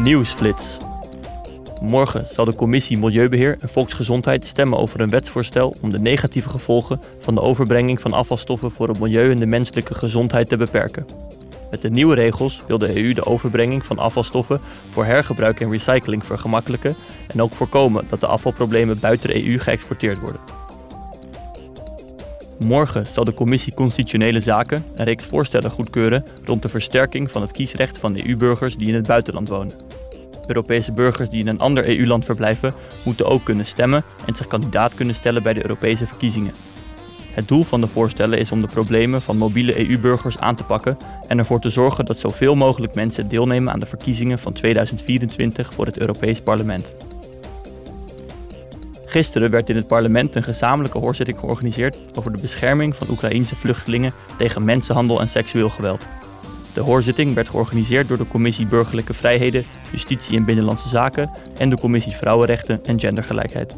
Nieuwsflits. Morgen zal de Commissie Milieubeheer en Volksgezondheid stemmen over een wetsvoorstel om de negatieve gevolgen van de overbrenging van afvalstoffen voor het milieu en de menselijke gezondheid te beperken. Met de nieuwe regels wil de EU de overbrenging van afvalstoffen voor hergebruik en recycling vergemakkelijken en ook voorkomen dat de afvalproblemen buiten de EU geëxporteerd worden. Morgen zal de Commissie Constitutionele Zaken een reeks voorstellen goedkeuren rond de versterking van het kiesrecht van EU-burgers die in het buitenland wonen. Europese burgers die in een ander EU-land verblijven, moeten ook kunnen stemmen en zich kandidaat kunnen stellen bij de Europese verkiezingen. Het doel van de voorstellen is om de problemen van mobiele EU-burgers aan te pakken en ervoor te zorgen dat zoveel mogelijk mensen deelnemen aan de verkiezingen van 2024 voor het Europees Parlement. Gisteren werd in het parlement een gezamenlijke hoorzitting georganiseerd over de bescherming van Oekraïense vluchtelingen tegen mensenhandel en seksueel geweld. De hoorzitting werd georganiseerd door de Commissie Burgerlijke Vrijheden, Justitie en Binnenlandse Zaken en de Commissie Vrouwenrechten en Gendergelijkheid.